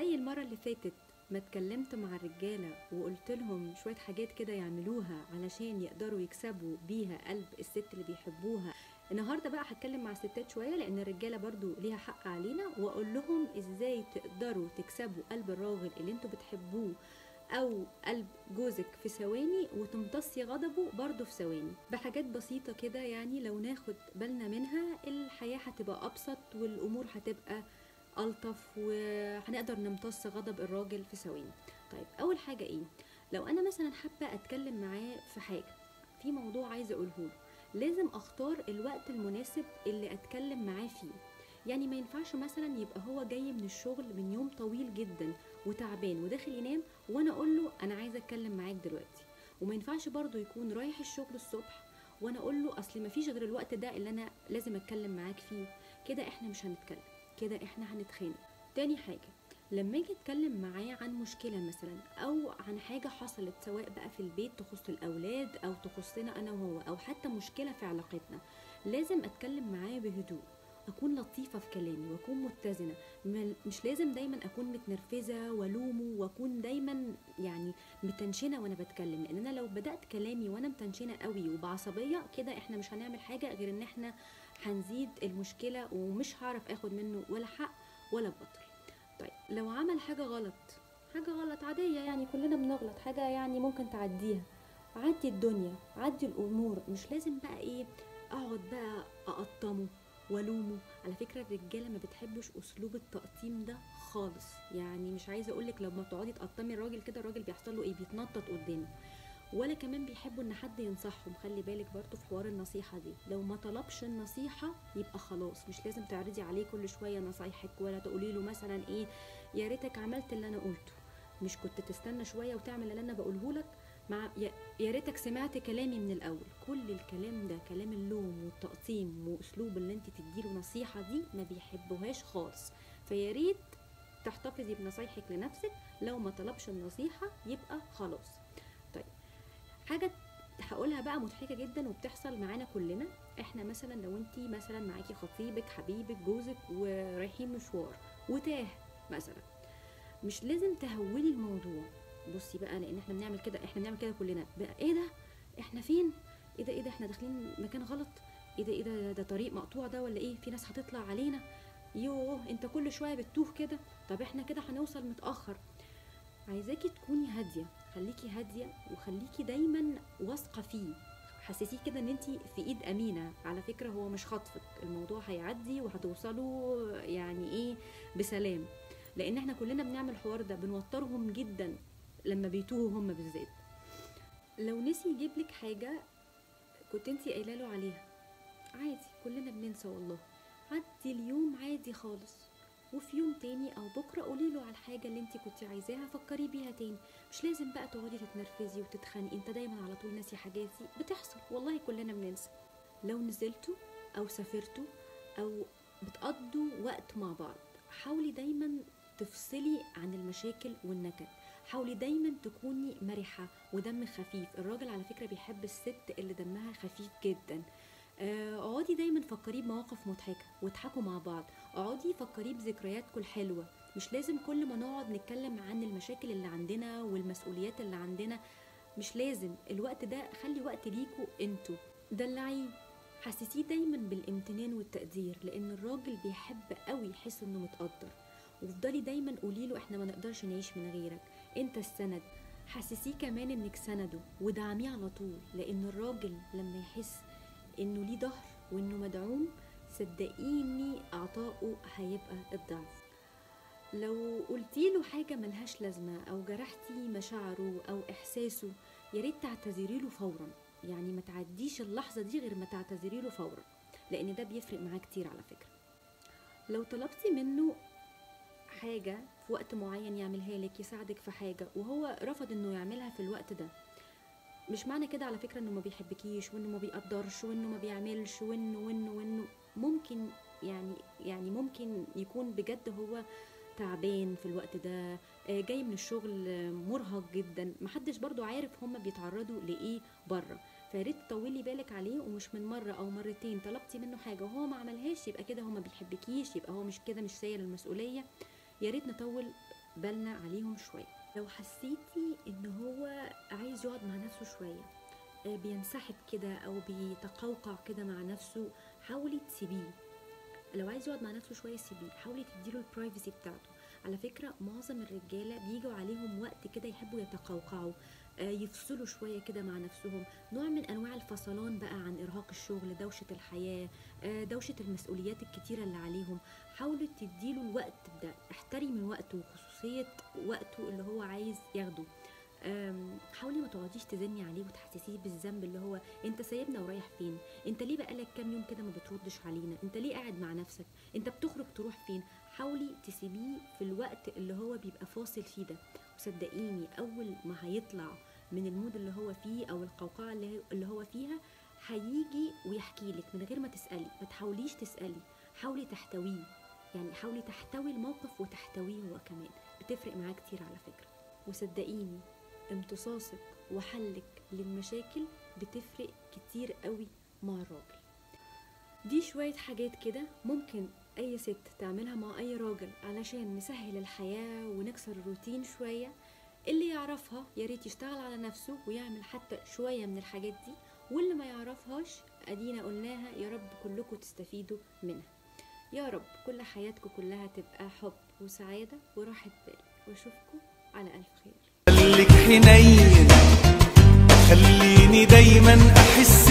المرة اللي فاتت ما اتكلمت مع الرجالة وقلت لهم شوية حاجات كده يعملوها علشان يقدروا يكسبوا بيها قلب الست اللي بيحبوها. النهاردة بقى هتكلم مع الستات شوية لأن الرجالة برضو ليها حق علينا وأقول لهم إزاي تقدروا تكسبوا قلب الراجل اللي أنتوا بتحبوه أو قلب جوزك في ثواني وتمتصي غضبه برضه في ثواني. بحاجات بسيطة كده يعني لو ناخد بالنا منها الحياة هتبقى أبسط والأمور هتبقى ألطف وهنقدر نمتص غضب الراجل في ثواني. طيب أول حاجة إيه؟ لو أنا مثلا حابة أتكلم معاه في حاجة في موضوع عايزة أقوله له لازم أختار الوقت المناسب اللي أتكلم معاه فيه. يعني ما ينفعش مثلا يبقى هو جاي من الشغل من يوم طويل جدا وتعبان وداخل ينام وأنا أقول له أنا عايزه أتكلم معاك دلوقتي. وما ينفعش برضو يكون رايح الشغل الصبح وأنا أقول له أصل ما فيش غير الوقت ده اللي أنا لازم أتكلم معاك فيه كده إحنا مش هنتكلم. كده إحنا هنتخانق. تاني حاجة لما أجي أتكلم معاه عن مشكلة مثلا أو عن حاجة حصلت سواء بقى في البيت تخص الأولاد أو تخصنا أنا وهو أو حتى مشكلة في علاقتنا لازم أتكلم معاه بهدوء أكون لطيفة في كلامي وأكون متزنة. مش لازم دايما أكون متنرفزة وألومه وأكون دايما يعني متنشنة وأنا بتكلم لأن أنا لو بدأت كلامي وأنا متنشنة قوي وبعصبية كده إحنا مش هنعمل حاجة غير إن إحنا هنزيد المشكلة ومش هعرف آخد منه ولا حق ولا بطل. طيب لو عمل حاجة غلط حاجة غلط عادية يعني كلنا بنغلط حاجة يعني ممكن تعديها. عدي الدنيا عدي الأمور مش لازم بقى إيه أقعد بقى أقطمه وألومه. على فكرة الرجالة ما بتحبش أسلوب التقطيم ده خالص. يعني مش عايزة أقول لك لما تقعدي تقطمي الراجل كده الراجل بيحصل له إيه بيتنطط قدامه ولا كمان بيحبوا إن حد ينصحهم. خلي بالك برضو في حوار النصيحة دي. لو ما طلبش النصيحة يبقى خلاص مش لازم تعرضي عليه كل شوية نصايحك ولا تقولي له مثلا إيه يا ريتك عملت اللي أنا قلته. مش كنت تستنى شوية وتعمل اللي أنا بقوله لك؟ مع يا- ريتك سمعت كلامي من الأول. كل الكلام ده كلام اللوم والتقطيم وأسلوب اللي أنت تديله نصيحة دي ما بيحبوهاش خالص. فيا ريت تحتفظي بنصايحك لنفسك. لو ما طلبش النصيحة يبقى خلاص. حاجة هقولها بقى مضحكة جدا وبتحصل معانا كلنا. إحنا مثلا لو انت مثلا معاكي خطيبك حبيبك جوزك ورايحين مشوار وتاه مثلا. مش لازم تهولي الموضوع. بصي بقى لأن إحنا بنعمل كده إحنا بنعمل كده كلنا. بقى إيه ده؟ إحنا فين؟ إيه ده؟ إيه ده؟ إحنا داخلين مكان غلط. إيه ده؟ إيه ده؟ ده طريق مقطوع ده ولا إيه؟ في ناس هتطلع علينا. يوه أنت كل شوية بتتوه كده. طب إحنا كده هنوصل متأخر. عايزاكي تكوني هادية خليكي هادية وخليكي دايما واثقة فيه. حسسيه كده إن انت في إيد أمينة. على فكرة هو مش خطفك الموضوع هيعدي وهتوصلوا يعني إيه بسلام. لأن إحنا كلنا بنعمل الحوار ده بنوترهم جدا لما بيتوهوا هم بالذات. لو نسي يجيب لك حاجة كنت انت قايلة له عليها. عادي كلنا بننسى والله. عدي اليوم عادي خالص. وفي يوم تاني أو بكرة قولي له على الحاجة اللي انت كنت عايزاها فكري بيها تاني. مش لازم بقى تقعدي تتنرفزي وتتخانقي انت دايما على طول ناسي حاجاتي بتحصل والله كلنا بننسى. لو نزلتوا أو سافرتوا أو بتقضوا وقت مع بعض حاولي دايما تفصلي عن المشاكل والنكد. حاولي دايما تكوني مرحة ودم خفيف. الراجل على فكرة بيحب الست اللي دمها خفيف جدا. اقعدي دايما فكريه بمواقف مضحكة واضحكوا مع بعض. اقعدي فكريه بذكرياتكم الحلوة مش لازم كل ما نقعد نتكلم عن المشاكل اللي عندنا والمسؤوليات اللي عندنا. مش لازم. الوقت ده خلي وقت ليكوا أنتوا. دلعيه. حسسيه دايما بالامتنان والتقدير لأن الراجل بيحب قوي يحس إنه متقدر. وافضلي دايما قولي له إحنا ما نقدرش نعيش من غيرك. أنت السند. حسسيه كمان إنك سنده. ودعميه على طول لأن الراجل لما يحس إنه ليه ظهر وإنه مدعوم صدقيني عطاؤه هيبقى الضعف. لو قلتي له حاجة ملهاش لازمة أو جرحتي مشاعره أو إحساسه يا ريت تعتذري له فورا. يعني ما تعديش اللحظة دي غير ما تعتذري له فورا لأن ده بيفرق معاه كتير على فكرة. لو طلبتي منه حاجة في وقت معين يعملها لك يساعدك في حاجة وهو رفض إنه يعملها في الوقت ده مش معنى كده على فكرة إنه ما بيحبكيش وإنه ما بيقدرش وإنه ما بيعملش وإنه وإنه وإنه. ممكن يعني يعني ممكن يكون بجد هو تعبان في الوقت ده آه، جاي من الشغل آه، مرهق جدا. محدش برضو عارف هما بيتعرضوا لإيه بره. فياريت تطولي بالك عليه ومش من مرة أو مرتين. طلبتي منه حاجة وهو ما عملهاش يبقى كده هو ما بيحبكيش يبقى هو مش كده مش ساير المسؤولية. يا ريت نطول بالنا عليهم شوية. لو حسيتي إن هو عايز يقعد مع نفسه شوية آه، بينسحب كده أو بيتقوقع كده مع نفسه حاولي تسيبيه. لو عايز يقعد مع نفسه شوية سيبيه حاولي تديله البرايفسي بتاعته. على فكرة معظم الرجالة بيجوا عليهم وقت كده يحبوا يتقوقعوا آه، يفصلوا شوية كده مع نفسهم. نوع من أنواع الفصلان بقى عن إرهاق الشغل دوشة الحياة آه، دوشة المسؤوليات الكتيرة اللي عليهم. حاولوا تديله الوقت ده احترمي وقته وخصوصيه وقته اللي هو عايز ياخده. حاولي ما تقعديش تزني عليه وتحسسيه بالذنب اللي هو انت سايبنا ورايح فين؟ انت ليه بقالك كام يوم كده ما بتردش علينا؟ انت ليه قاعد مع نفسك؟ انت بتخرج تروح فين؟ حاولي تسيبيه في الوقت اللي هو بيبقى فاصل فيه ده. وصدقيني أول ما هيطلع من المود اللي هو فيه أو القوقعة اللي هو فيها هيجي ويحكي لك من غير ما تسألي. ما تحاوليش تسألي. حاولي تحتويه. يعني حاولي تحتوي الموقف وتحتويه هو كمان. بتفرق معاه كتير على فكرة. وصدقيني امتصاصك وحلك للمشاكل بتفرق كتير قوي مع الراجل. دي شوية حاجات كده ممكن أي ست تعملها مع أي راجل علشان نسهل الحياة ونكسر الروتين شوية. اللي يعرفها يا ريت يشتغل على نفسه ويعمل حتى شوية من الحاجات دي. واللي ما يعرفهاش أدينا قلناها يا رب كلكم تستفيدوا منها. يا رب كل حياتكم كلها تبقى حب وسعادة وراحة بال. وأشوفكم على ألف خير. خليك حنين خليني دايما أحس